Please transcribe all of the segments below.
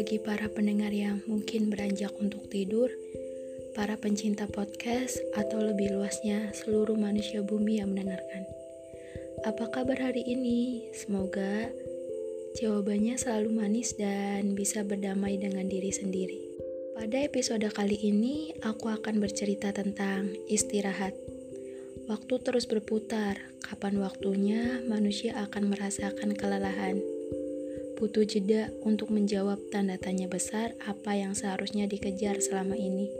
bagi para pendengar yang mungkin beranjak untuk tidur, para pencinta podcast, atau lebih luasnya seluruh manusia bumi yang mendengarkan. Apa kabar hari ini? Semoga jawabannya selalu manis dan bisa berdamai dengan diri sendiri. Pada episode kali ini, aku akan bercerita tentang istirahat. Waktu terus berputar, kapan waktunya manusia akan merasakan kelelahan butuh jeda untuk menjawab tanda tanya besar apa yang seharusnya dikejar selama ini.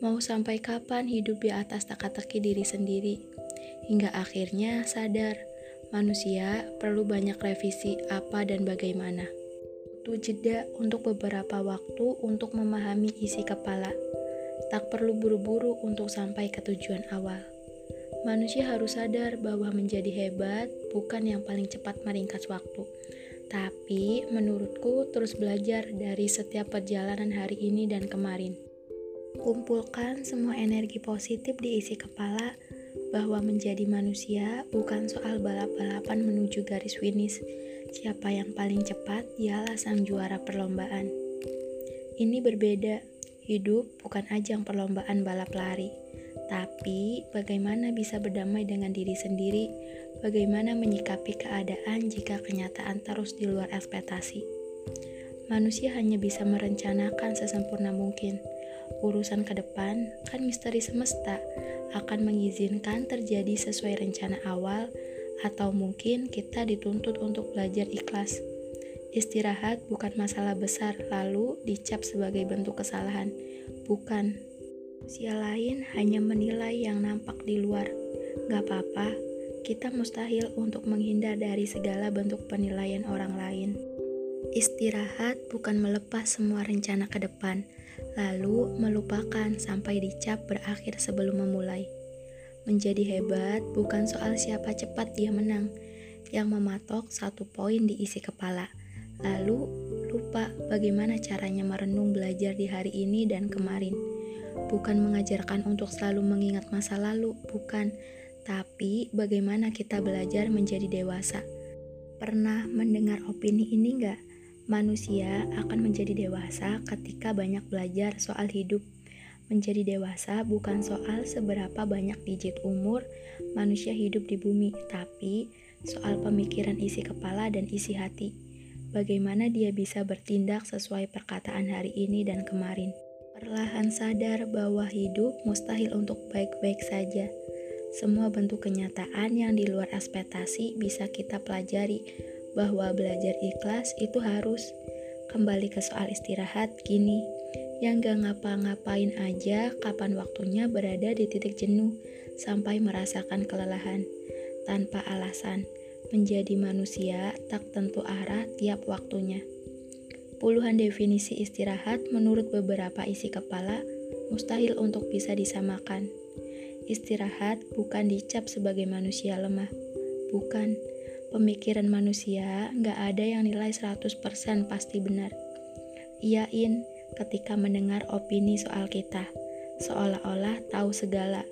Mau sampai kapan hidup di atas teka-teki diri sendiri, hingga akhirnya sadar manusia perlu banyak revisi apa dan bagaimana. Butuh jeda untuk beberapa waktu untuk memahami isi kepala. Tak perlu buru-buru untuk sampai ke tujuan awal. Manusia harus sadar bahwa menjadi hebat bukan yang paling cepat meringkas waktu, tapi menurutku terus belajar dari setiap perjalanan hari ini dan kemarin. Kumpulkan semua energi positif di isi kepala bahwa menjadi manusia bukan soal balap-balapan menuju garis finish. Siapa yang paling cepat ialah sang juara perlombaan. Ini berbeda. Hidup bukan ajang perlombaan balap lari, tapi bagaimana bisa berdamai dengan diri sendiri Bagaimana menyikapi keadaan jika kenyataan terus di luar ekspektasi? Manusia hanya bisa merencanakan sesempurna mungkin. Urusan ke depan kan misteri semesta akan mengizinkan terjadi sesuai rencana awal atau mungkin kita dituntut untuk belajar ikhlas. Istirahat bukan masalah besar lalu dicap sebagai bentuk kesalahan. Bukan. Usia lain hanya menilai yang nampak di luar. Gak apa-apa, kita mustahil untuk menghindar dari segala bentuk penilaian orang lain. Istirahat bukan melepas semua rencana ke depan, lalu melupakan sampai dicap berakhir sebelum memulai. Menjadi hebat bukan soal siapa cepat dia menang, yang mematok satu poin di isi kepala, lalu lupa bagaimana caranya merenung belajar di hari ini dan kemarin. Bukan mengajarkan untuk selalu mengingat masa lalu, bukan, tapi bagaimana kita belajar menjadi dewasa? Pernah mendengar opini ini enggak? Manusia akan menjadi dewasa ketika banyak belajar soal hidup. Menjadi dewasa bukan soal seberapa banyak digit umur manusia hidup di bumi, tapi soal pemikiran isi kepala dan isi hati. Bagaimana dia bisa bertindak sesuai perkataan hari ini dan kemarin. Perlahan sadar bahwa hidup mustahil untuk baik-baik saja semua bentuk kenyataan yang di luar ekspektasi bisa kita pelajari. Bahwa belajar ikhlas itu harus. Kembali ke soal istirahat gini. Yang gak ngapa-ngapain aja kapan waktunya berada di titik jenuh sampai merasakan kelelahan. Tanpa alasan menjadi manusia tak tentu arah tiap waktunya. Puluhan definisi istirahat menurut beberapa isi kepala mustahil untuk bisa disamakan Istirahat bukan dicap sebagai manusia lemah. Bukan. Pemikiran manusia nggak ada yang nilai 100% pasti benar. Iyain ketika mendengar opini soal kita. Seolah-olah tahu segala.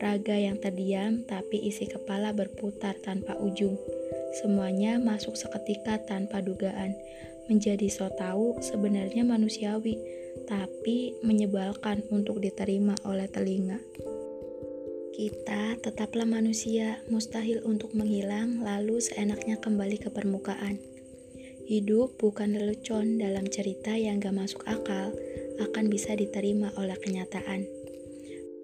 Raga yang terdiam tapi isi kepala berputar tanpa ujung. Semuanya masuk seketika tanpa dugaan. Menjadi so tahu sebenarnya manusiawi, tapi menyebalkan untuk diterima oleh telinga. Kita tetaplah manusia, mustahil untuk menghilang lalu seenaknya kembali ke permukaan. Hidup bukan lelucon dalam cerita yang gak masuk akal, akan bisa diterima oleh kenyataan.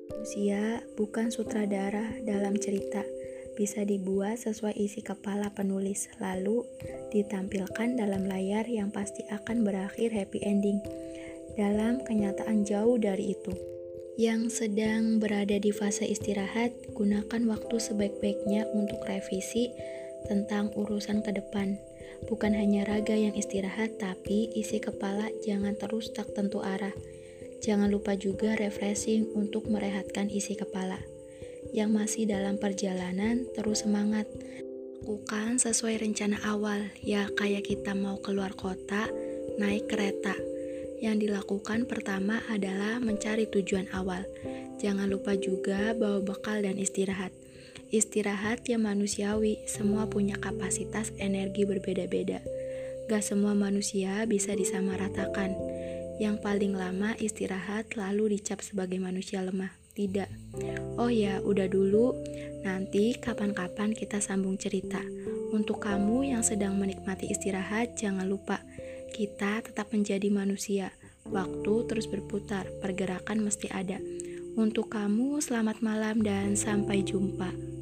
Manusia bukan sutradara dalam cerita, bisa dibuat sesuai isi kepala penulis, lalu ditampilkan dalam layar yang pasti akan berakhir happy ending. Dalam kenyataan jauh dari itu yang sedang berada di fase istirahat, gunakan waktu sebaik-baiknya untuk revisi tentang urusan ke depan. Bukan hanya raga yang istirahat, tapi isi kepala jangan terus tak tentu arah. Jangan lupa juga refreshing untuk merehatkan isi kepala. Yang masih dalam perjalanan, terus semangat. Lakukan sesuai rencana awal, ya kayak kita mau keluar kota, naik kereta yang dilakukan pertama adalah mencari tujuan awal. Jangan lupa juga bawa bekal dan istirahat. Istirahat yang manusiawi, semua punya kapasitas energi berbeda-beda. Gak semua manusia bisa disamaratakan. Yang paling lama istirahat lalu dicap sebagai manusia lemah. Tidak. Oh ya, udah dulu. Nanti kapan-kapan kita sambung cerita. Untuk kamu yang sedang menikmati istirahat, jangan lupa kita tetap menjadi manusia. Waktu terus berputar, pergerakan mesti ada. Untuk kamu, selamat malam dan sampai jumpa.